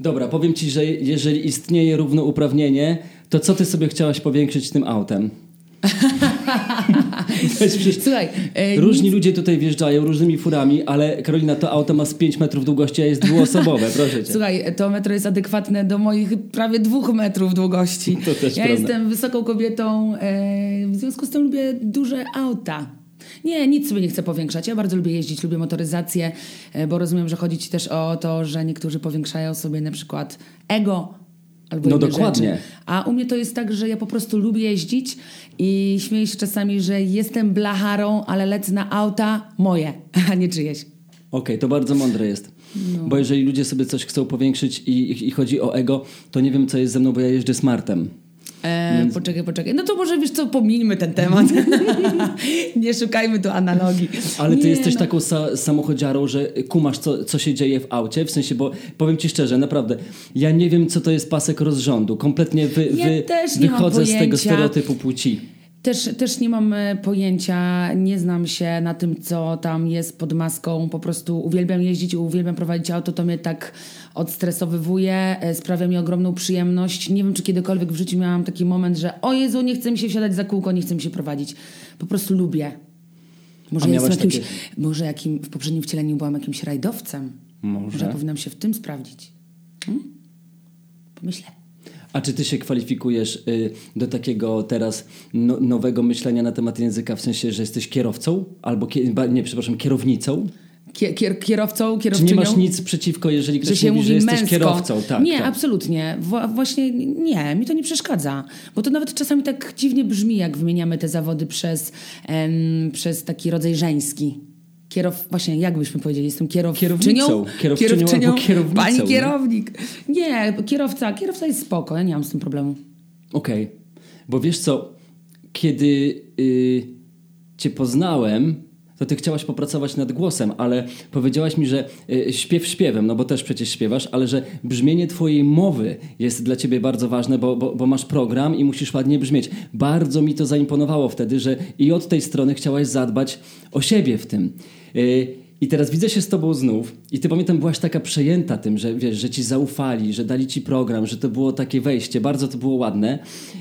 Dobra, powiem ci, że jeżeli istnieje równouprawnienie, to co ty sobie chciałaś powiększyć tym autem? Słuchaj, e, Różni nic- ludzie tutaj wjeżdżają różnymi furami, ale Karolina, to auto ma z 5 metrów długości, a jest dwuosobowe, proszę cię. Słuchaj, to metro jest adekwatne do moich prawie dwóch metrów długości. To też ja prawda. jestem wysoką kobietą, e, w związku z tym lubię duże auta. Nie, nic sobie nie chcę powiększać. Ja bardzo lubię jeździć, lubię motoryzację, e, bo rozumiem, że chodzi ci też o to, że niektórzy powiększają sobie na przykład ego albo No dokładnie. Rzeczy. A u mnie to jest tak, że ja po prostu lubię jeździć i śmieję się czasami, że jestem blacharą, ale lecę na auta moje, a nie czyjeś. Okej, to bardzo mądre jest. No. Bo jeżeli ludzie sobie coś chcą powiększyć i, i, i chodzi o ego, to nie wiem, co jest ze mną, bo ja jeżdżę smartem. E, Poczekaj, poczekaj. No to może wiesz co, pomińmy ten temat. nie szukajmy tu analogii. Ale ty nie, jesteś no. taką sa- samochodziarą, że kumasz, co, co się dzieje w aucie. W sensie, bo powiem ci szczerze, naprawdę, ja nie wiem, co to jest pasek rozrządu. Kompletnie wy, Ja wy, wychodzę z tego stereotypu płci. Też, też nie mam e, pojęcia, nie znam się na tym, co tam jest pod maską. Po prostu uwielbiam jeździć, uwielbiam prowadzić auto, to mnie tak odstresowywuje, e, sprawia mi ogromną przyjemność. Nie wiem, czy kiedykolwiek w życiu miałam taki moment, że o Jezu, nie chce mi się wsiadać za kółko, nie chce mi się prowadzić. Po prostu lubię. Może, jestem jakimś, takie- może jakim, w poprzednim wcieleniu byłam jakimś rajdowcem. Może. Że powinnam się w tym sprawdzić. Hmm? Pomyślę. A czy ty się kwalifikujesz y, do takiego teraz no, nowego myślenia na temat języka, w sensie, że jesteś kierowcą? Albo, nie, przepraszam, kierownicą? Kier, kier, kierowcą, Czy kierowczynią. nie masz nic przeciwko, jeżeli że ktoś się mówi, mówi że jesteś męsko. kierowcą? Tak, nie, tak. absolutnie. Wła- właśnie nie, mi to nie przeszkadza. Bo to nawet czasami tak dziwnie brzmi, jak wymieniamy te zawody przez, em, przez taki rodzaj żeński. Kierow, właśnie, jak byśmy powiedzieli, jestem kierowczynią. Kierownicą. Kierowczynią albo kierownicą, Pani kierownik. Nie, kierowca, kierowca jest spoko, ja nie mam z tym problemu. Okej, bo wiesz co, kiedy y, cię poznałem, to ty chciałaś popracować nad głosem, ale powiedziałaś mi, że y, śpiew śpiewem, no bo też przecież śpiewasz, ale że brzmienie twojej mowy jest dla ciebie bardzo ważne, bo, bo, bo masz program i musisz ładnie brzmieć. Bardzo mi to zaimponowało wtedy, że i od tej strony chciałaś zadbać o siebie w tym. I teraz widzę się z tobą znów i ty pamiętam byłaś taka przejęta tym, że wiesz, że ci zaufali, że dali ci program, że to było takie wejście, bardzo to było ładne.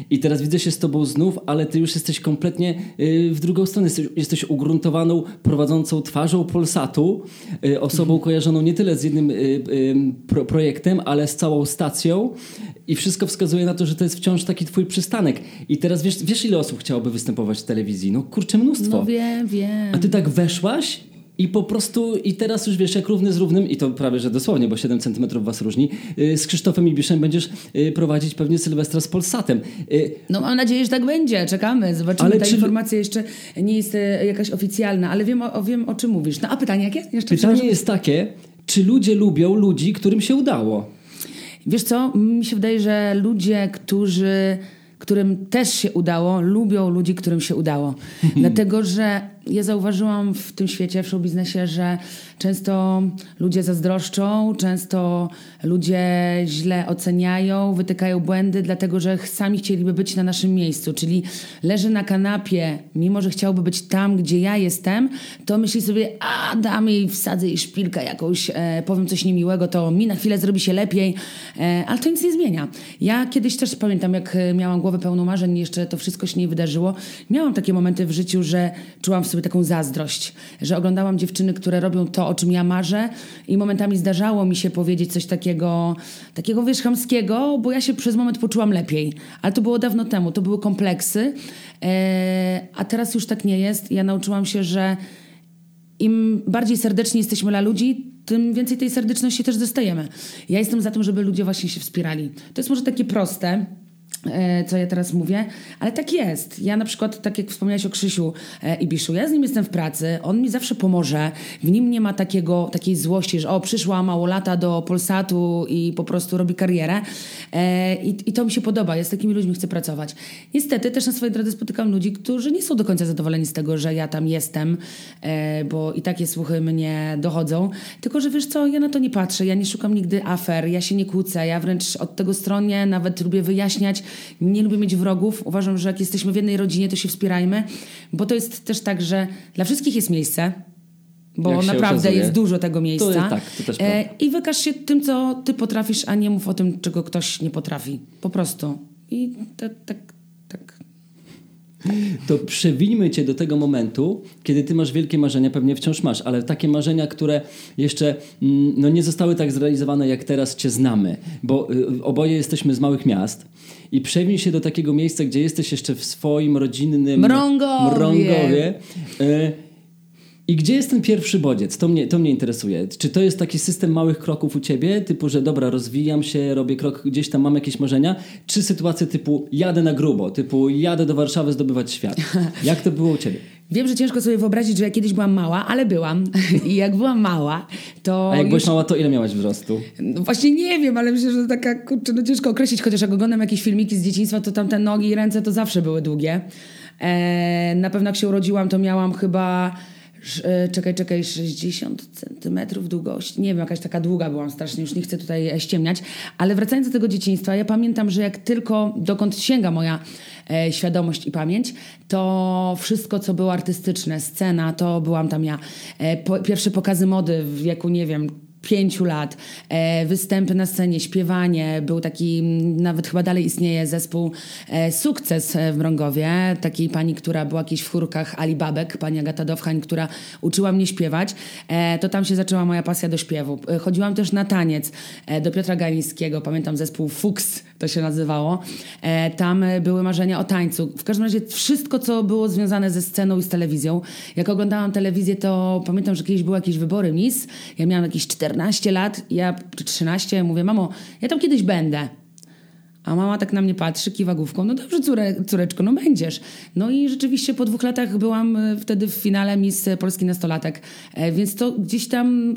I teraz widzę się z tobą znów, ale ty już jesteś kompletnie y, w drugą stronę. Jesteś, jesteś ugruntowaną, prowadzącą twarzą Polsatu, y, osobą kojarzoną nie tyle z jednym y, y, pro, projektem, ale z całą stacją. I wszystko wskazuje na to, że to jest wciąż taki twój przystanek. I teraz wiesz, wiesz ile osób chciałoby występować w telewizji? No kurczę, mnóstwo. No wiem, wiem. A ty tak weszłaś i po prostu, i teraz już wiesz, jak równy z równym, i to prawie, że dosłownie, bo 7 centymetrów was różni, y, z Krzysztofem Ibiszem będziesz y, prowadzić pewnie Sylwestra z Polsatem. Y, No mam nadzieję, że tak będzie. Czekamy, zobaczymy. Ale Ta czy- informacja jeszcze nie jest jakaś oficjalna, ale wiem o, wiem, o czym mówisz. No a pytanie jakie? Jeszcze Pytanie jest takie, czy ludzie lubią ludzi, którym się udało? Wiesz co, mi się wydaje, że ludzie, którzy, którym też się udało, lubią ludzi, którym się udało. Dlatego, że ja zauważyłam w tym świecie, w showbiznesie, że często ludzie zazdroszczą, często ludzie źle oceniają, wytykają błędy, dlatego że sami chcieliby być na naszym miejscu. Czyli leży na kanapie, mimo że chciałby być tam, gdzie ja jestem, to myśli sobie, a dam jej, wsadzę jej szpilkę jakąś, e, powiem coś niemiłego, to mi na chwilę zrobi się lepiej, e, ale to nic nie zmienia. Ja kiedyś też pamiętam, jak miałam głowę pełną marzeń, jeszcze to wszystko się nie wydarzyło. Miałam takie momenty w życiu, że czułam w sobie taką zazdrość, że oglądałam dziewczyny, które robią to, o czym ja marzę i momentami zdarzało mi się powiedzieć coś takiego, takiego wiesz, chamskiego, bo ja się przez moment poczułam lepiej. Ale to było dawno temu, to były kompleksy, e, a teraz już tak nie jest. Ja nauczyłam się, że im bardziej serdeczni jesteśmy dla ludzi, tym więcej tej serdeczności też dostajemy. Ja jestem za tym, żeby ludzie właśnie się wspierali. To jest może takie proste, co ja teraz mówię, ale tak jest. Ja na przykład, tak jak wspomniałeś o Krzysiu e, Ibiszu, ja z nim jestem w pracy, on mi zawsze pomoże, w nim nie ma takiego, takiej złości, że o, przyszła mało lata do Polsatu i po prostu robi karierę e, i, i to mi się podoba, ja z takimi ludźmi chcę pracować. Niestety też na swojej drodze spotykam ludzi, którzy nie są do końca zadowoleni z tego, że ja tam jestem, e, bo i takie słuchy mnie dochodzą, tylko że wiesz co, ja na to nie patrzę, ja nie szukam nigdy afer, ja się nie kłócę, ja wręcz od tego stronie nawet lubię wyjaśniać, nie lubię mieć wrogów, uważam, że jak jesteśmy w jednej rodzinie, to się wspierajmy, bo to jest też tak, że dla wszystkich jest miejsce, bo naprawdę okazuje. jest dużo tego miejsca. To- tak, to też e, prawda. I wykaż się tym, co ty potrafisz, a nie mów o tym, czego ktoś nie potrafi. Po prostu. I tak. To przewinimy cię do tego momentu, kiedy ty masz wielkie marzenia, pewnie wciąż masz, ale takie marzenia, które jeszcze mm, no, nie zostały tak zrealizowane, jak teraz cię znamy, bo y, oboje jesteśmy z małych miast i przewin się do takiego miejsca, gdzie jesteś jeszcze w swoim rodzinnym Mrągowie. Mrągowie. Y, i gdzie jest ten pierwszy bodziec? To mnie, to mnie interesuje. Czy to jest taki system małych kroków u ciebie, typu, że dobra, rozwijam się, robię krok gdzieś tam, mam jakieś marzenia? Czy sytuacje typu jadę na grubo, typu jadę do Warszawy zdobywać świat? Jak to było u ciebie? Wiem, że ciężko sobie wyobrazić, że ja kiedyś byłam mała, ale byłam. I jak byłam mała, to. A jak już... byłeś mała, to ile miałaś wzrostu? No właśnie nie wiem, ale myślę, że to taka, kurczę, no ciężko określić, chociaż jak oglądam jakieś filmiki z dzieciństwa, to tam te nogi i ręce to zawsze były długie. E, na pewno jak się urodziłam, to miałam chyba, czekaj, czekaj, 60 centymetrów długości. Nie wiem, jakaś taka długa byłam strasznie, już nie chcę tutaj e, ściemniać. Ale wracając do tego dzieciństwa, ja pamiętam, że jak tylko, dokąd sięga moja e, świadomość i pamięć, to wszystko, co było artystyczne, scena, to byłam tam ja. E, po, pierwsze pokazy mody w wieku, nie wiem, pięciu lat, e, występy na scenie, śpiewanie. Był taki, nawet chyba dalej istnieje zespół e, Sukces e, w Mrągowie, takiej pani, która była kiedyś w chórkach Ali Babek, pani Agata Dowchań, która uczyła mnie śpiewać. To tam się zaczęła moja pasja do śpiewu. Chodziłam też na taniec do Piotra Galińskiego, pamiętam zespół Fuchs to się nazywało. E, tam e, były marzenia o tańcu. W każdym razie wszystko, co było związane ze sceną i z telewizją. Jak oglądałam telewizję, to pamiętam, że kiedyś były jakieś wybory Miss. Ja miałam jakieś 14 lat, ja czy 13, mówię, mamo, ja tam kiedyś będę. A mama tak na mnie patrzy, kiwa główką, no dobrze córe, córeczko, no będziesz. No i rzeczywiście po dwóch latach byłam e, wtedy w finale Miss Polski Nastolatek, więc to gdzieś tam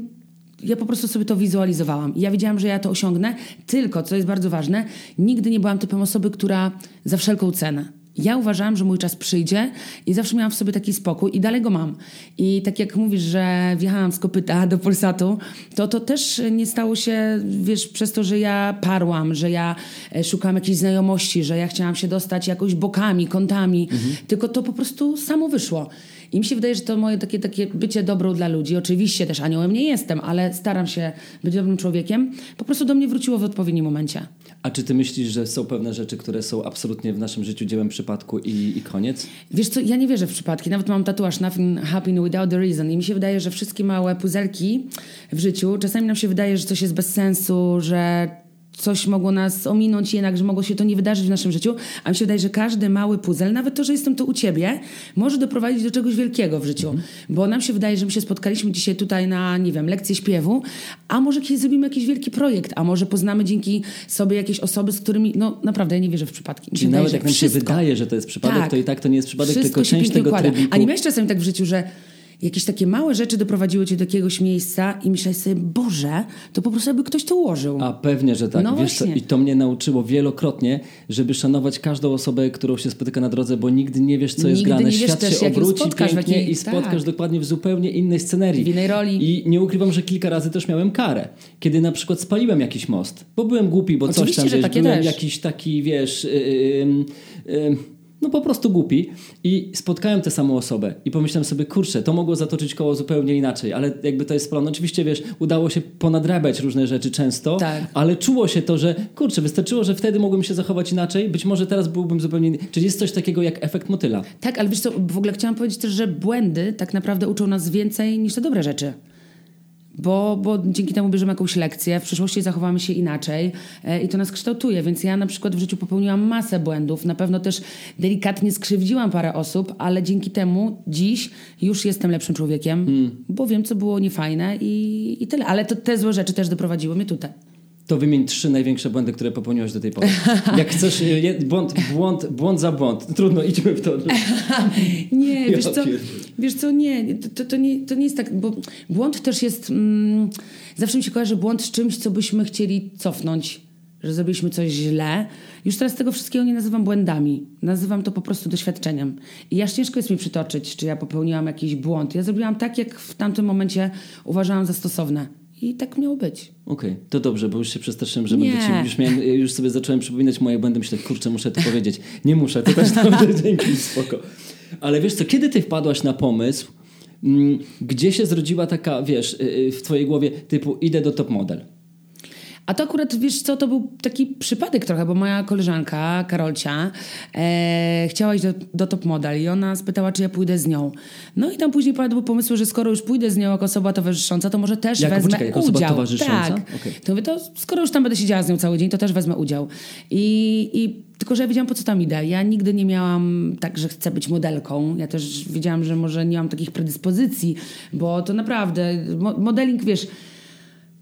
ja po prostu sobie to wizualizowałam. I ja wiedziałam, że ja to osiągnę, tylko, co jest bardzo ważne, nigdy nie byłam typem osoby, która za wszelką cenę. Ja uważałam, że mój czas przyjdzie i zawsze miałam w sobie taki spokój i dalej go mam. I tak jak mówisz, że wjechałam z kopyta do Polsatu, to to też nie stało się, wiesz, przez to, że ja parłam, że ja e, szukałam jakiejś znajomości, że ja chciałam się dostać jakoś bokami, kątami, tylko to po prostu samo wyszło. I mi się wydaje, że to moje takie, takie bycie dobrą dla ludzi, oczywiście też aniołem nie jestem, ale staram się być dobrym człowiekiem, po prostu do mnie wróciło w odpowiednim momencie. A czy ty myślisz, że są pewne rzeczy, które są absolutnie w naszym życiu dziełem przypadku i, i koniec? Wiesz co, ja nie wierzę w przypadki. Nawet mam tatuaż Nothing happened without the reason. I mi się wydaje, że wszystkie małe puzelki w życiu, czasami nam się wydaje, że coś jest bez sensu, że coś mogło nas ominąć jednak, że mogło się to nie wydarzyć w naszym życiu. A mi się wydaje, że każdy mały puzzle, nawet to, że jestem tu u ciebie, może doprowadzić do czegoś wielkiego w życiu. Bo nam się wydaje, że my się spotkaliśmy dzisiaj tutaj na, nie wiem, lekcję śpiewu, a może kiedyś zrobimy jakiś wielki projekt, a może poznamy dzięki sobie jakieś osoby, z którymi, no naprawdę, ja nie wierzę w przypadki. Mi się Czyli wydaje, nawet jak nam się wszystko- wydaje, że to jest przypadek, Tak. to i tak to nie jest przypadek, wszystko tylko się część tego układa. trybiku. A nie miałeś czasem tak w życiu, że jakieś takie małe rzeczy doprowadziły cię do jakiegoś miejsca i myślałeś sobie, Boże, to po prostu jakby ktoś to ułożył. A pewnie, że tak. No Wiesz co, właśnie. I to mnie nauczyło wielokrotnie, żeby szanować każdą osobę, którą się spotyka na drodze, bo nigdy nie wiesz, co jest Nigdy grane. nie wiesz Świat też, się obróci pięknie jakiej- i spotkasz tak. dokładnie w zupełnie innej scenerii. W innej roli. I nie ukrywam, że kilka razy też miałem karę. Kiedy na przykład spaliłem jakiś most, bo byłem głupi, bo coś Oczywiście, tam, że wiesz, takie byłem też. jakiś taki, wiesz... Yy, yy, no po prostu głupi i spotkałem tę samą osobę i pomyślałem sobie, kurczę, to mogło zatoczyć koło zupełnie inaczej, ale jakby to jest plan. Oczywiście, wiesz, udało się ponadrabiać różne rzeczy często, Tak. ale czuło się to, że kurczę, wystarczyło, że wtedy mogłem się zachować inaczej, być może teraz byłbym zupełnie inny. Czyli jest coś takiego jak efekt motyla. Tak, ale wiesz co, w ogóle chciałam powiedzieć też, że błędy tak naprawdę uczą nas więcej niż te dobre rzeczy. Bo, bo dzięki temu bierzemy jakąś lekcję, w przyszłości zachowamy się inaczej e, i to nas kształtuje. Więc ja na przykład w życiu popełniłam masę błędów. Na pewno też delikatnie skrzywdziłam parę osób, ale dzięki temu dziś już jestem lepszym człowiekiem, bo wiem, co było niefajne i, i tyle. Ale to, te złe rzeczy też doprowadziły mnie tutaj. To wymień trzy największe błędy, które popełniłeś do tej pory. Jak chcesz, je- błąd, błąd, błąd za błąd. Trudno, idźmy w to. Nie, wiesz co, wiesz co, nie, to, to, to nie, to nie jest tak, bo błąd też jest, mm, zawsze mi się kojarzy błąd z czymś, co byśmy chcieli cofnąć, że zrobiliśmy coś źle. Już teraz tego wszystkiego nie nazywam błędami, nazywam to po prostu doświadczeniem. I aż ciężko jest mi przytoczyć, czy ja popełniłam jakiś błąd. Ja zrobiłam tak, jak w tamtym momencie uważałam za stosowne. I tak miało być. Okej, to dobrze, bo już się przestraszyłem, że Nie. będę ci, już, miałem, już sobie zacząłem przypominać moje błędy. Myślę, kurczę, muszę to powiedzieć. Nie muszę, to też dobrze, dzięki, spoko. Ale wiesz co, kiedy ty wpadłaś na pomysł, Mm, Gdzie się zrodziła taka, wiesz, y, y, w twojej głowie typu idę do top model? A to akurat, wiesz co, to był taki przypadek trochę, bo moja koleżanka, Karolcia, e, chciała iść do, do Top Model i ona spytała, czy ja pójdę z nią. No i tam później padły pomysły, że skoro już pójdę z nią jako osoba towarzysząca, to może też Jako- wezmę poczekaj, udział. towarzysząca? Tak. Okej. To mówię, to skoro już tam będę siedziała z nią cały dzień, to też wezmę udział. I, i tylko, że ja wiedziałam, po co tam idę. Ja nigdy nie miałam tak, że chcę być modelką. Ja też wiedziałam, że może nie mam takich predyspozycji, bo to naprawdę, mo- modeling, wiesz...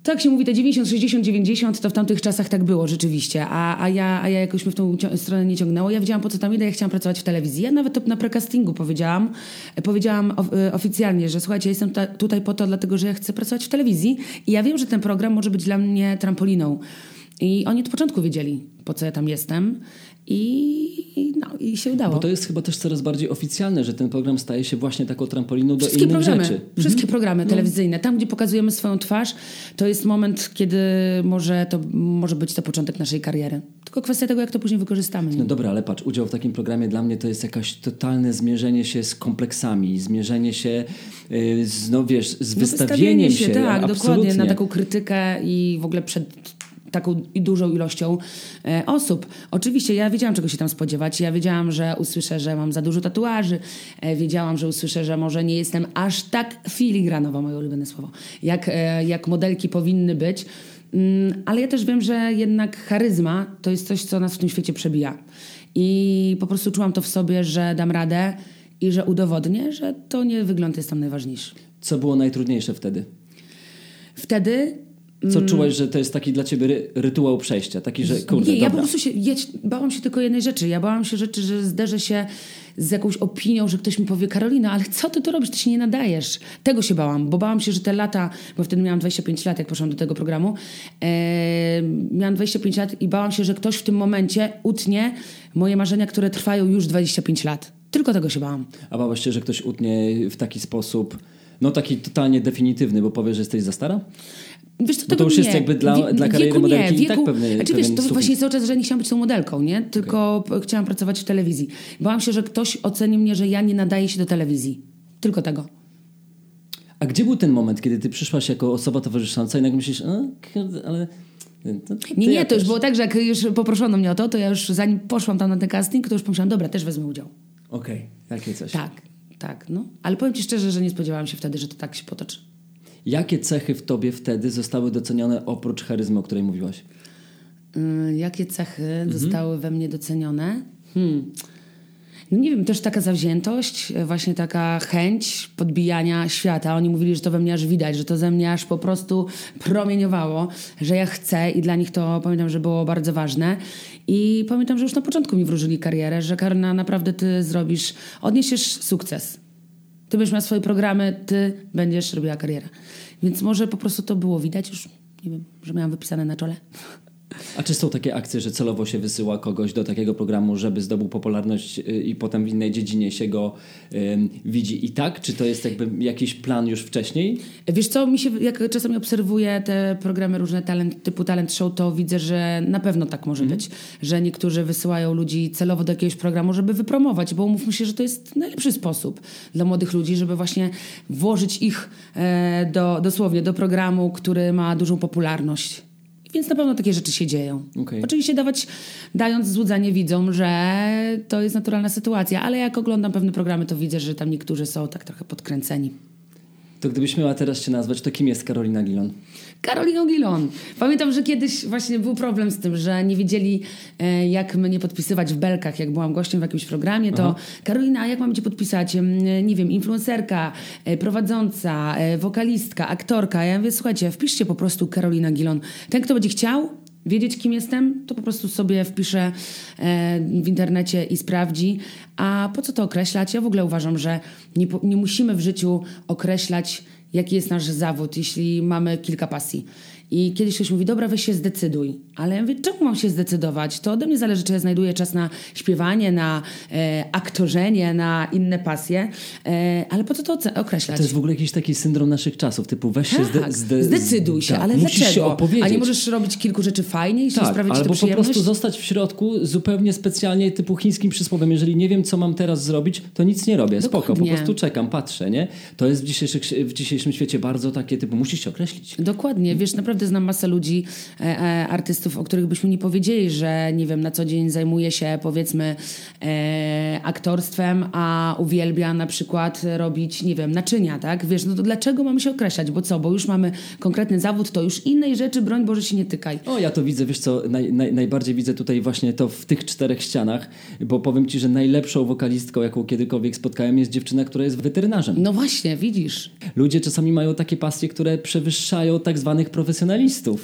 Tak się mówi, te 90, 60, 90, to w tamtych czasach tak było rzeczywiście, a, a, ja, a ja jakoś mnie w tą stronę nie ciągnęło. Ja wiedziałam, po co tam idę, ja chciałam pracować w telewizji. Ja nawet to na precastingu powiedziałam, e, powiedziałam of, e, oficjalnie, że słuchajcie, jestem ta, tutaj po to, dlatego że ja chcę pracować w telewizji i ja wiem, że ten program może być dla mnie trampoliną. I oni od początku wiedzieli, po co ja tam jestem i, no, i się udało. Bo to jest chyba też coraz bardziej oficjalne, że ten program staje się właśnie taką trampoliną do Wszystkie innych programy, rzeczy. Mhm. wszystkie programy telewizyjne, tam gdzie pokazujemy swoją twarz, to jest moment, kiedy może to może być to początek naszej kariery. Tylko kwestia tego, jak to później wykorzystamy. No dobra, ale patrz, udział w takim programie dla mnie to jest jakaś totalne zmierzenie się z kompleksami, zmierzenie się y, z, no wiesz, z No, wystawieniem się. Tak, absolutnie. dokładnie, na taką krytykę i w ogóle przed taką i dużą ilością e, osób. Oczywiście ja wiedziałam, czego się tam spodziewać. Ja wiedziałam, że usłyszę, że mam za dużo tatuaży. E, wiedziałam, że usłyszę, że może nie jestem aż tak filigranowa, moje ulubione słowo, jak, e, jak modelki powinny być. Mm, ale ja też wiem, że jednak charyzma to jest coś, co nas w tym świecie przebija. I po prostu czułam to w sobie, że dam radę i że udowodnię, że to nie wygląd jest tam najważniejszy. Co było najtrudniejsze wtedy? Wtedy Co czułaś, że to jest taki dla ciebie ry, rytuał przejścia? Taki, że kurde, nie, ja po prostu się ja bałam się tylko jednej rzeczy. Ja bałam się rzeczy, że zderzę się z jakąś opinią, że ktoś mi powie, Karolina, ale co ty tu robisz? Ty się nie nadajesz. Tego się bałam, bo bałam się, że te lata, bo wtedy miałam 25 lat, jak poszłam do tego programu, e, miałam 25 lat i bałam się, że ktoś w tym momencie utnie moje marzenia, które trwają już 25 lat. Tylko tego się bałam. A bałaś się, że ktoś utnie w taki sposób, no taki totalnie definitywny, bo powie, że jesteś za stara? Wiesz, co, tego to już nie. jest jakby dla- dla kariery wieku modelki nie, i tak wieku, pewny- znaczy, wiesz, to sufit. właśnie cały czas, że nie chciałam być tą modelką, nie? Tylko p- chciałam pracować w telewizji. Bałam się, że ktoś oceni mnie, że ja nie nadaję się do telewizji. Tylko tego. A gdzie był ten moment, kiedy ty przyszłaś jako osoba towarzysząca i nagle myślisz, ale... To, to Nie, ja nie, to już było tak, że jak już poproszono mnie o to, to ja już zanim poszłam tam na ten casting, to już pomyślałam, dobra, też wezmę udział. Okej, takie coś. Tak, tak, no. Ale powiem ci szczerze, że nie spodziewałam się wtedy, że to tak się potoczy. Jakie cechy w tobie wtedy zostały docenione oprócz charyzmy, o której mówiłaś? Y, jakie cechy Mhm. zostały we mnie docenione? Hmm. No nie wiem, też taka zawziętość, e, właśnie taka chęć podbijania świata. Oni mówili, że to we mnie aż widać, że to ze mnie aż po prostu promieniowało, że ja chcę i dla nich to pamiętam, że było bardzo ważne. I pamiętam, że już na początku mi wróżyli karierę, że Karna, naprawdę ty zrobisz, odniesiesz sukces. Ty będziesz miała swoje programy, ty będziesz robiła karierę. Więc może po prostu to było widać już, nie wiem, że miałam wypisane na czole. A czy są takie akcje, że celowo się wysyła kogoś do takiego programu, żeby zdobył popularność y, i potem w innej dziedzinie się go ym, widzi i tak? Czy to jest jakby jakiś plan już wcześniej? Wiesz co, mi się, jak czasami obserwuję te programy różne talent, typu talent show, to widzę, że na pewno tak może być. Że niektórzy wysyłają ludzi celowo do jakiegoś programu, żeby wypromować, bo umówmy się, że to jest najlepszy sposób dla młodych ludzi, żeby właśnie włożyć ich e, do, dosłownie do programu, który ma dużą popularność. Więc na pewno takie rzeczy się dzieją. Okej. Oczywiście dawać, dając złudzenie widzom, że to jest naturalna sytuacja, ale jak oglądam pewne programy, to widzę, że tam niektórzy są tak trochę podkręceni. To gdybyś miała teraz się nazwać, to kim jest Karolina Gilon? Karoliną Gilon. Pamiętam, że kiedyś właśnie był problem z tym, że nie wiedzieli, e, jak mnie podpisywać w belkach. Jak byłam gościem w jakimś programie, to Karolina, jak mam cię podpisać? Nie wiem, influencerka, e, prowadząca, e, wokalistka, aktorka. Ja mówię, słuchajcie, wpiszcie po prostu Karolina Gilon. Ten, kto będzie chciał wiedzieć, kim jestem, to po prostu sobie wpisze e, w internecie i sprawdzi. A po co to określać? Ja w ogóle uważam, że nie, nie musimy w życiu określać jaki jest nasz zawód, jeśli mamy kilka pasji. I kiedyś ktoś mówi, dobra, weź się zdecyduj. Ale ja mówię, czemu mam się zdecydować? To ode mnie zależy, czy ja znajduję czas na śpiewanie, na e, aktorzenie, na inne pasje. E, ale po co to określać? To jest w ogóle jakiś taki syndrom naszych czasów, typu weź się tak, zde, zde, zdecyduj się, tak, ale musisz dlaczego? się opowiedzieć. A nie możesz robić kilku rzeczy fajnie i się tak, sprawić albo po prostu zostać w środku zupełnie specjalnie typu chińskim przysłowiem. Jeżeli nie wiem, co mam teraz zrobić, to nic nie robię. Spoko, po Dokładnie. prostu czekam, patrzę, nie? To jest w, w dzisiejszym świecie bardzo takie typu, musisz się określić. Dokładnie, wiesz, naprawdę znam masę ludzi, e, e, artystów, o których byśmy nie powiedzieli, że nie wiem, na co dzień zajmuje się powiedzmy e, aktorstwem, a uwielbia na przykład robić, nie wiem, naczynia, tak? Wiesz, no to dlaczego mamy się określać? Bo co, bo już mamy konkretny zawód, to już innej rzeczy, broń Boże, się nie tykaj. O, ja to widzę, wiesz co, naj, naj, najbardziej widzę tutaj właśnie to w tych czterech ścianach, bo powiem Ci, że najlepszą wokalistką, jaką kiedykolwiek spotkałem, jest dziewczyna, która jest weterynarzem. No właśnie, widzisz. Ludzie czasami mają takie pasje, które przewyższają tak zwanych profesjonalistów.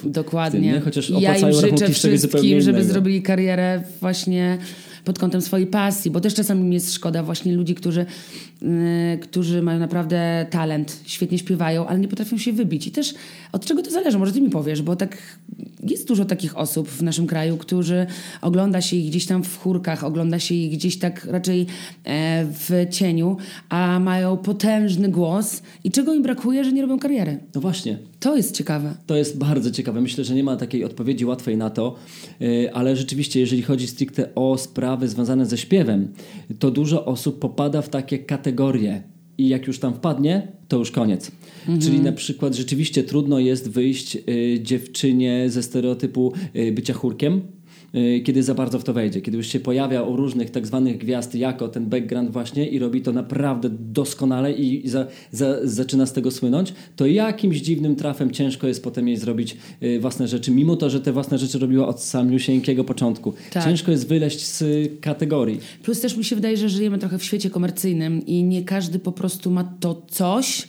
Dokładnie. W tym, nie? Chociaż ja im życzę wszystkim, żeby zrobili karierę właśnie pod kątem swojej pasji, bo też czasami mi jest szkoda właśnie ludzi, którzy, yy, którzy mają naprawdę talent, świetnie śpiewają, ale nie potrafią się wybić. I też od czego to zależy? Może ty mi powiesz, bo tak jest dużo takich osób w naszym kraju, którzy ogląda się ich gdzieś tam w chórkach, ogląda się ich gdzieś tak raczej e, w cieniu, a mają potężny głos i czego im brakuje, że nie robią kariery. No właśnie, To jest ciekawe. To jest bardzo ciekawe. Myślę, że nie ma takiej odpowiedzi łatwej na to, yy, ale rzeczywiście, jeżeli chodzi stricte o sprawy związane ze śpiewem, to dużo osób popada w takie kategorie. I jak już tam wpadnie, to już koniec. Czyli na przykład rzeczywiście trudno jest wyjść yy, dziewczynie ze stereotypu yy, bycia chórkiem, kiedy za bardzo w to wejdzie, kiedy już się pojawia u różnych tak zwanych gwiazd jako ten background właśnie i robi to naprawdę doskonale i za, za, zaczyna z tego słynąć, to jakimś dziwnym trafem ciężko jest potem jej zrobić y, własne rzeczy, mimo to, że te własne rzeczy robiła od samiusieńkiego początku. Tak. Ciężko jest wyleść z y, kategorii. Plus też mi się wydaje, że żyjemy trochę w świecie komercyjnym i nie każdy po prostu ma to coś,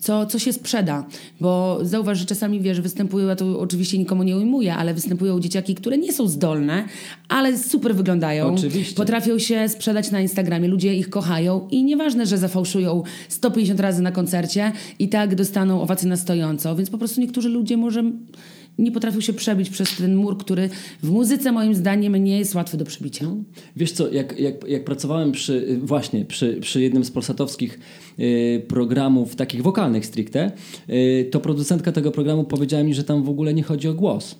co, co się sprzeda. Bo zauważ, że czasami, wiesz, występują, ja to oczywiście nikomu nie ujmuję, ale występują dzieciaki, które nie są zdolne, ale super wyglądają. Oczywiście. Potrafią się sprzedać na Instagramie, ludzie ich kochają i nieważne, że zafałszują 150 razy na koncercie i tak dostaną owację na stojąco. Więc po prostu niektórzy ludzie może nie potrafią się przebić przez ten mur, który w muzyce moim zdaniem nie jest łatwy do przebicia. Wiesz co, jak, jak, jak pracowałem przy, właśnie przy, przy jednym z polsatowskich y, programów, takich wokalnych stricte, y, to producentka tego programu powiedziała mi, że tam w ogóle nie chodzi o głos.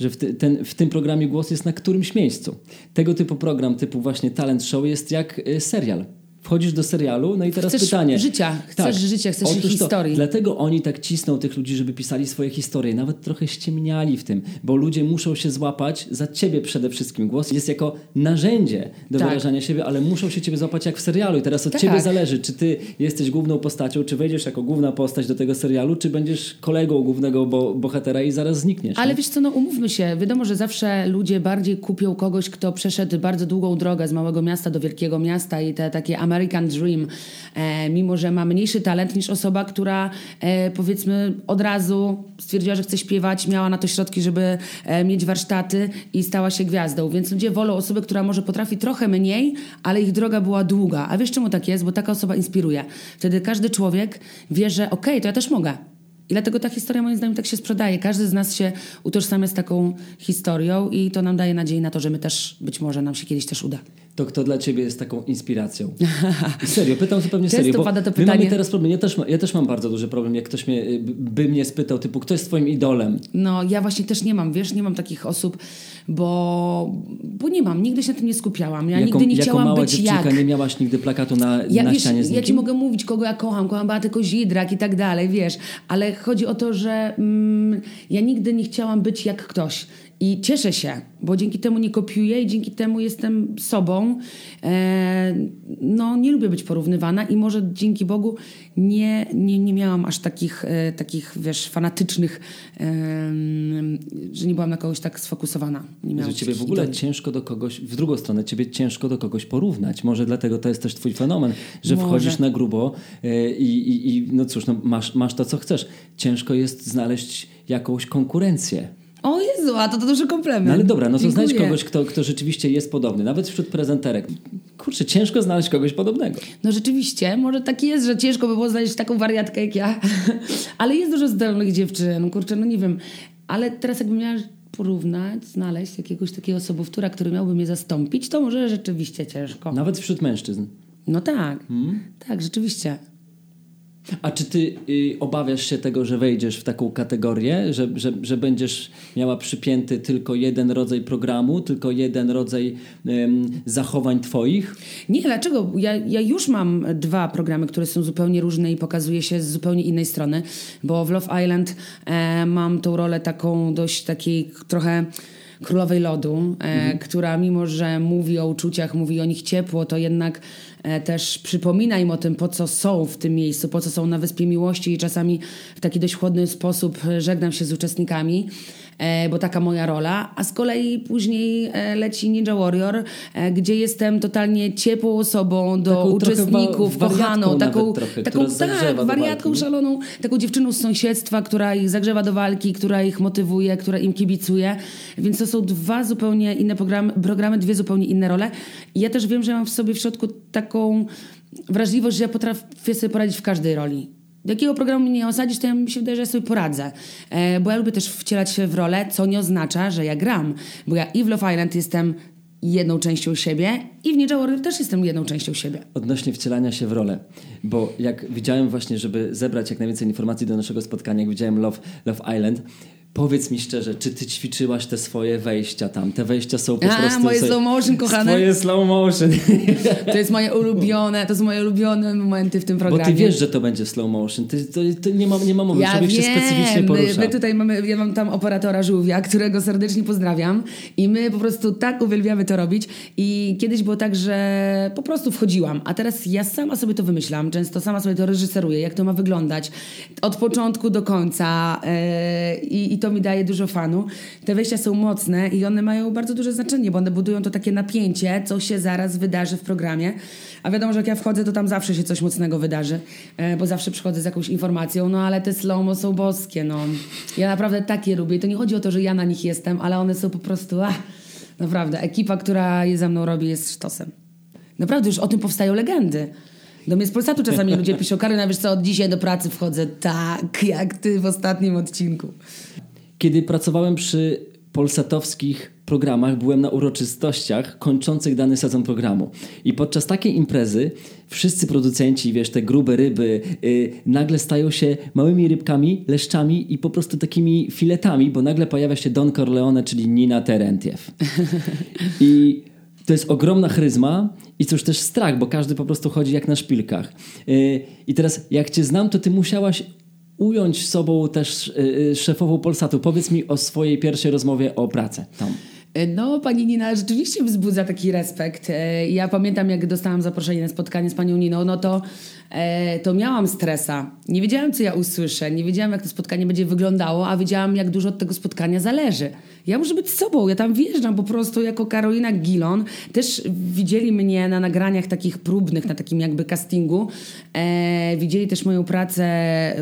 Że w, ten, w tym programie głos jest na którymś miejscu. Tego typu program, typu właśnie talent show jest jak y, serial. Wchodzisz do serialu, no i teraz Chcesz pytanie. Tak. życia, chcesz życia, chcesz ich Otóż to, historii. Dlatego oni tak cisną tych ludzi, żeby pisali swoje historie. Nawet trochę ściemniali w tym, bo ludzie muszą się złapać za ciebie przede wszystkim. Głos jest jako narzędzie do Tak. wyrażania siebie, ale muszą się ciebie złapać jak w serialu. I teraz od Tak. ciebie zależy, czy ty jesteś główną postacią, czy wejdziesz jako główna postać do tego serialu, czy będziesz kolegą głównego bo bohatera i zaraz znikniesz. Ale wiesz co, no umówmy się, wiadomo, że zawsze ludzie bardziej kupią kogoś, kto przeszedł bardzo długą drogę z małego miasta do wielkiego miasta i te takie American Dream, e, mimo że ma mniejszy talent niż osoba, która e, powiedzmy od razu stwierdziła, że chce śpiewać, miała na to środki, żeby e, mieć warsztaty i stała się gwiazdą. Więc ludzie wolą osobę, która może potrafi trochę mniej, ale ich droga była długa. A wiesz czemu tak jest? Bo taka osoba inspiruje. Wtedy każdy człowiek wie, że okej, to ja też mogę. I dlatego ta historia moim zdaniem tak się sprzedaje. Każdy z nas się utożsamia z taką historią i to nam daje nadzieję na to, że my też, być może nam się kiedyś też uda. To kto dla ciebie jest taką inspiracją? Serio, pytam zupełnie Często serio. Bo pada to pytanie. mamy teraz problem. Ja też, ma, ja też mam bardzo duży problem, jak ktoś mnie, y, by mnie spytał, typu, kto jest twoim idolem? No, ja właśnie też nie mam, wiesz, nie mam takich osób, bo, bo nie mam, nigdy się na tym nie skupiałam. Ja jako, nigdy nie chciałam mała być dziewczynka jak. nie miałaś nigdy plakatu na, Ja, na wiesz, ścianie z ja nikim? ci mogę mówić, kogo ja kocham, kocham Beatę Kozidrak i tak dalej, wiesz, ale chodzi o to, że mm, ja nigdy nie chciałam być jak ktoś. I cieszę się, bo dzięki temu nie kopiuję i dzięki temu jestem sobą. E, no, nie lubię być porównywana i może dzięki Bogu nie, nie, nie miałam aż takich, e, takich wiesz, fanatycznych, em, że nie byłam na kogoś tak sfokusowana. Nie miałam Że ciebie w ogóle idoli. ciężko do kogoś, w drugą stronę, ciebie ciężko do kogoś porównać. Może dlatego to jest też twój fenomen, że Może. wchodzisz na grubo e, i, i, i no cóż, no masz, masz to, co chcesz. Ciężko jest znaleźć jakąś konkurencję. O Jezu, a to, to duży komplement. No ale dobra, no to znajdź Dziękuję. kogoś, kto, kto rzeczywiście jest podobny, nawet wśród prezenterek. kurczę, ciężko znaleźć kogoś podobnego. No rzeczywiście, może tak jest, że ciężko by było znaleźć taką wariatkę jak ja, ale jest dużo zdolnych dziewczyn, kurczę, no nie wiem, ale teraz jakbym miała porównać, znaleźć jakiegoś takiego sobowtóra, który miałby mnie zastąpić, to może rzeczywiście ciężko. Nawet wśród mężczyzn. No tak, hmm? tak, rzeczywiście. A czy ty y, obawiasz się tego, że wejdziesz w taką kategorię, że, że, że będziesz miała przypięty tylko jeden rodzaj programu, tylko jeden rodzaj zachowań twoich? Nie, dlaczego? Ja, ja już mam dwa programy, które są zupełnie różne i pokazuje się z zupełnie innej strony, bo w Love Island e, mam tą rolę taką dość takiej trochę królowej lodu, e, mhm. która mimo, że mówi o uczuciach, mówi o nich ciepło, to jednak też przypomina im o tym, po co są w tym miejscu, po co są na Wyspie Miłości i czasami w taki dość chłodny sposób żegnam się z uczestnikami. E, bo taka moja rola, a z kolei później e, leci Ninja Warrior, e, gdzie jestem totalnie ciepłą osobą do taką uczestników, kochaną, taką, trochę, taką tak, wariatką szaloną, taką dziewczyną z sąsiedztwa, która ich zagrzewa do walki, która ich motywuje, która im kibicuje. Więc to są dwa zupełnie inne programy, programy dwie zupełnie inne role. I ja też wiem, że mam w sobie w środku taką wrażliwość, że ja potrafię sobie poradzić w każdej roli jakiego programu mnie nie osadzisz, to ja mi się wydaje, że sobie poradzę. E, bo ja lubię też wcielać się w rolę, co nie oznacza, że ja gram. Bo ja i w Love Island jestem jedną częścią siebie i w Ninja też jestem jedną częścią siebie. Odnośnie wcielania się w rolę, bo jak widziałem właśnie, żeby zebrać jak najwięcej informacji do naszego spotkania, jak widziałem Love, Love Island, Powiedz mi szczerze, czy ty ćwiczyłaś te swoje wejścia tam? Te wejścia są po A, prostu... moje slow motion, kochane. Twoje slow motion. To jest moje ulubione, to są moje ulubione momenty w tym programie. Bo ty wiesz, że to będzie slow motion. Ty, to, to nie, ma, nie ma mowy, ja człowiek wiem. się specyficznie porusza. My, my tutaj mamy, ja mam tam operatora żółwia, którego serdecznie pozdrawiam i my po prostu tak uwielbiamy to robić i kiedyś było tak, że po prostu wchodziłam, a teraz ja sama sobie to wymyślam, często sama sobie to reżyseruję, jak to ma wyglądać od początku do końca yy, i to mi daje dużo fanu. Te wejścia są mocne i one mają bardzo duże znaczenie, bo one budują to takie napięcie, co się zaraz wydarzy w programie. A wiadomo, że jak ja wchodzę, to tam zawsze się coś mocnego wydarzy, e, bo zawsze przychodzę z jakąś informacją, no ale te slow są boskie, no. Ja naprawdę takie lubię. I to nie chodzi o to, że ja na nich jestem, ale one są po prostu, ach, naprawdę, ekipa, która je ze mną robi jest sztosem. Naprawdę, już o tym powstają legendy. Do mnie z Polsatu czasami ludzie piszą, Karyna, wiesz co, od dzisiaj do pracy wchodzę tak, jak ty w ostatnim odcinku. Kiedy pracowałem przy polsatowskich programach, byłem na uroczystościach kończących dany sezon programu. I podczas takiej imprezy wszyscy producenci, wiesz, te grube ryby, yy, nagle stają się małymi rybkami, leszczami i po prostu takimi filetami, bo nagle pojawia się Don Corleone, czyli Nina Terentiew. I to jest ogromna chryzma i cóż też strach, bo każdy po prostu chodzi jak na szpilkach. Yy, I teraz jak cię znam, to ty musiałaś ująć sobą też yy, szefową Polsatu. Powiedz mi o swojej pierwszej rozmowie o pracę. E, no, pani Nina rzeczywiście wzbudza taki respekt. E, ja pamiętam, jak dostałam zaproszenie na spotkanie z panią Niną, no to, to miałam stresa. Nie wiedziałam, co ja usłyszę, nie wiedziałam, jak to spotkanie będzie wyglądało, a wiedziałam, jak dużo od tego spotkania zależy. Ja muszę być sobą, ja tam wjeżdżam po prostu jako Karolina Gilon. Też widzieli mnie na nagraniach takich próbnych, na takim jakby castingu. E, widzieli też moją pracę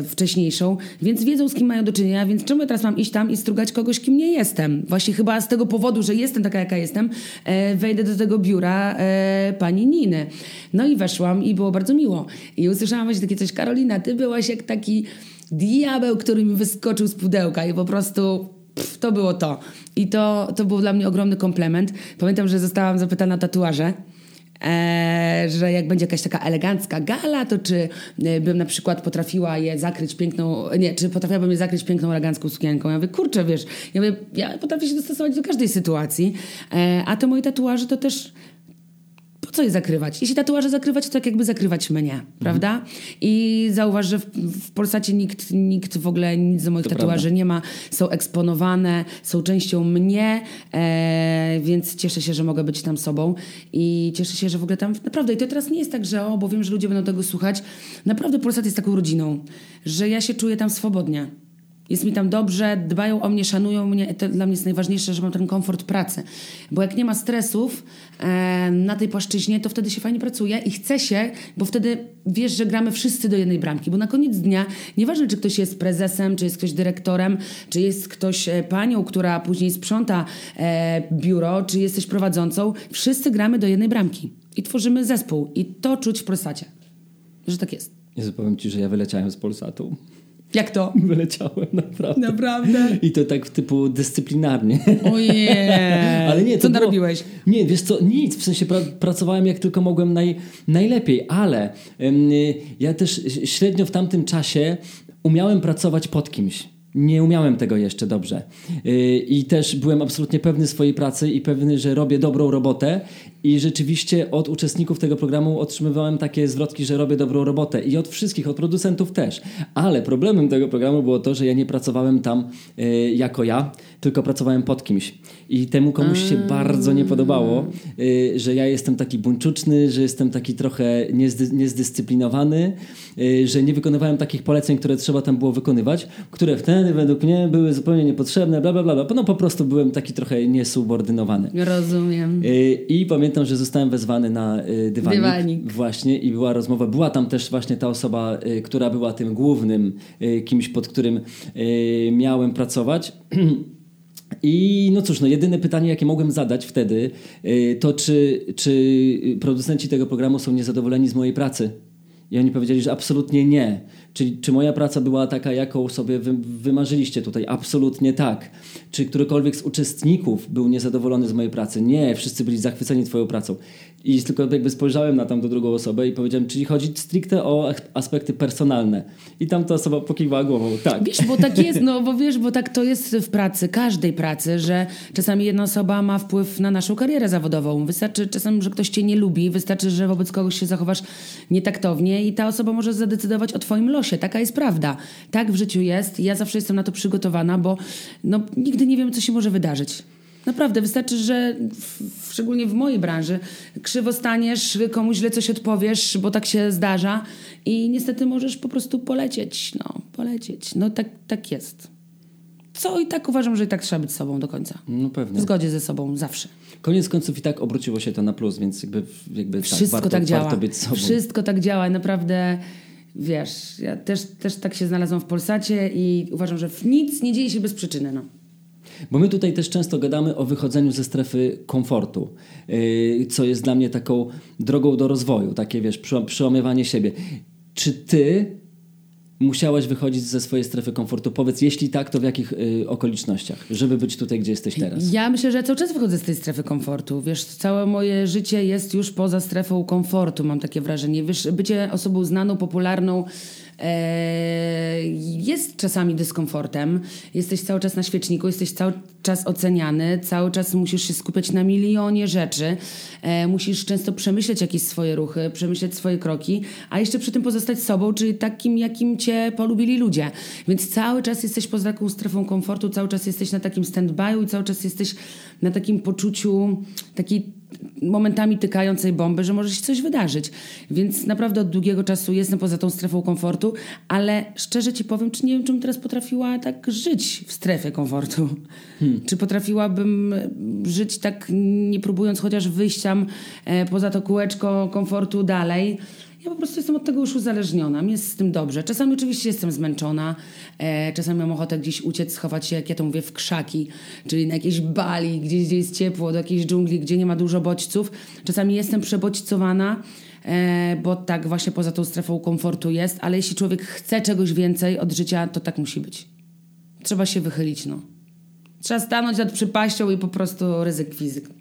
wcześniejszą, więc wiedzą z kim mają do czynienia, więc czemu ja teraz mam iść tam i strugać kogoś, kim nie jestem? Właśnie chyba z tego powodu, że jestem taka, jaka jestem, e, wejdę do tego biura e, pani Niny. No i weszłam i było bardzo miło. I usłyszałam właśnie takie coś, Karolina, ty byłaś jak taki diabeł, który mi wyskoczył z pudełka i po prostu pff, to było to. I to, to był dla mnie ogromny komplement. Pamiętam, że zostałam zapytana o tatuaże. Eee, że jak będzie jakaś taka elegancka gala, to czy e, bym na przykład potrafiła je zakryć piękną, nie, czy potrafiłabym je zakryć piękną elegancką sukienką. Ja mówię, kurczę, wiesz, ja, mówię, ja potrafię się dostosować do każdej sytuacji, eee, a te moje tatuaże to też po co je zakrywać? Jeśli tatuaże zakrywać, to tak jakby zakrywać mnie, mhm. prawda? I zauważ, że w, w Polsacie nikt, nikt w ogóle nic z moich to tatuaży prawda. nie ma. Są eksponowane, są częścią mnie, e, więc cieszę się, że mogę być tam sobą i cieszę się, że w ogóle tam naprawdę, i to teraz nie jest tak, że o, bo wiem, że ludzie będą tego słuchać, naprawdę Polsat jest taką rodziną, że ja się czuję tam swobodnie. Jest mi tam dobrze, dbają o mnie, szanują mnie. To dla mnie jest najważniejsze, że mam ten komfort pracy. Bo jak nie ma stresów e, na tej płaszczyźnie, to wtedy się fajnie pracuje i chce się, bo wtedy wiesz, że gramy wszyscy do jednej bramki. Bo na koniec dnia, nieważne czy ktoś jest prezesem, czy jest ktoś dyrektorem, czy jest ktoś e, panią, która później sprząta e, biuro, czy jesteś prowadzącą, wszyscy gramy do jednej bramki i tworzymy zespół. I to czuć w Polsacie, że tak jest. Jezu, powiem Ci, że ja wyleciałem z Polsatu. Jak to? Wyleciałem, naprawdę. Naprawdę? I to tak typu dyscyplinarnie. Ojej. Ale nie, to Co było- narobiłeś? Nie, wiesz co, nic. W sensie pra, pracowałem jak tylko mogłem naj, najlepiej, ale ym, y, ja też średnio w tamtym czasie umiałem pracować pod kimś. Nie umiałem tego jeszcze dobrze. Y, I też byłem absolutnie pewny swojej pracy i pewny, że robię dobrą robotę. I rzeczywiście od uczestników tego programu otrzymywałem takie zwrotki, że robię dobrą robotę. I od wszystkich, od producentów też. Ale problemem tego programu było to, że ja nie pracowałem tam y, jako ja, tylko pracowałem pod kimś. I temu komuś się bardzo nie podobało, y, że ja jestem taki buńczuczny, że jestem taki trochę niezdy, niezdyscyplinowany, że nie wykonywałem takich poleceń, które trzeba tam było wykonywać, które wtedy według mnie były zupełnie niepotrzebne, bla bla bla. bla. No po prostu byłem taki trochę niesubordynowany. Rozumiem. Y, I pamiętam, że zostałem wezwany na y, dywanik, Dywanik. Właśnie i była rozmowa. Była tam też właśnie ta osoba, y, która była tym głównym kimś, pod którym miałem pracować. I no cóż, no jedyne pytanie, jakie mogłem zadać wtedy, to czy, czy producenci tego programu są niezadowoleni z mojej pracy. I oni powiedzieli, że absolutnie nie. Czyli czy moja praca była taka, jaką sobie wy, wymarzyliście tutaj? Absolutnie tak. Czy którykolwiek z uczestników był niezadowolony z mojej pracy? Nie, wszyscy byli zachwyceni twoją pracą. I tylko jakby spojrzałem na tamtą drugą osobę i powiedziałem, czyli chodzi stricte o aspekty personalne. I tamta osoba pokiwała głową, tak. Wiesz, bo tak jest, no bo wiesz, bo tak to jest w pracy, każdej pracy, że czasami jedna osoba ma wpływ na naszą karierę zawodową. Wystarczy czasem, że ktoś cię nie lubi, wystarczy, że wobec kogoś się zachowasz nietaktownie i ta osoba może zadecydować o twoim losie. Taka jest prawda. Tak w życiu jest. Ja zawsze jestem na to przygotowana, bo no, nigdy nie wiem, co się może wydarzyć. Naprawdę, wystarczy, że w, szczególnie w mojej branży krzywo staniesz, komuś źle coś odpowiesz, bo tak się zdarza i niestety możesz po prostu polecieć, no, polecieć. No tak, tak jest. Co i tak uważam, że i tak trzeba być sobą do końca. No W pewnie. zgodzie ze sobą zawsze. Koniec końców i tak obróciło się to na plus, więc jakby, jakby Wszystko tak, warto, tak działa. warto być sobą. Wszystko tak działa naprawdę, wiesz, ja też, też tak się znalazłam w Polsacie i uważam, że w nic nie dzieje się bez przyczyny, no. Bo my tutaj też często gadamy o wychodzeniu ze strefy komfortu, yy, co jest dla mnie taką drogą do rozwoju, takie wiesz, przeł- przełamywanie siebie. Czy ty musiałaś wychodzić ze swojej strefy komfortu? Powiedz, jeśli tak, to w jakich yy, okolicznościach, żeby być tutaj, gdzie jesteś teraz? Ja myślę, że cały czas wychodzę z tej strefy komfortu. Wiesz, całe moje życie jest już poza strefą komfortu, mam takie wrażenie. Wiesz, bycie osobą znaną, popularną jest czasami dyskomfortem. Jesteś cały czas na świeczniku, jesteś cały czas oceniany, cały czas musisz się skupiać na milionie rzeczy. E, musisz często przemyśleć jakieś swoje ruchy, przemyśleć swoje kroki, a jeszcze przy tym pozostać sobą, czyli takim, jakim cię polubili ludzie. Więc cały czas jesteś poza taką strefą komfortu, cały czas jesteś na takim stand-by'u i cały czas jesteś na takim poczuciu takiej momentami tykającej bomby, że może się coś wydarzyć. Więc naprawdę od długiego czasu jestem poza tą strefą komfortu, ale szczerze ci powiem, czy nie wiem, czym teraz potrafiła tak żyć w strefie komfortu. Czy potrafiłabym żyć tak, nie próbując chociaż wyjść tam e, poza to kółeczko komfortu dalej. Ja po prostu jestem od tego już uzależniona. Mi jest z tym dobrze. Czasami oczywiście jestem zmęczona. E, czasami mam ochotę gdzieś uciec, schować się, jak ja to mówię, w krzaki, czyli na jakiejś bali, gdzieś, gdzie jest ciepło, do jakiejś dżungli, gdzie nie ma dużo bodźców. Czasami jestem przebodźcowana, e, bo tak właśnie poza tą strefą komfortu jest, ale jeśli człowiek chce czegoś więcej od życia, to tak musi być. Trzeba się wychylić, no. Trzeba stanąć nad przypaścią i po prostu ryzyk fizyk.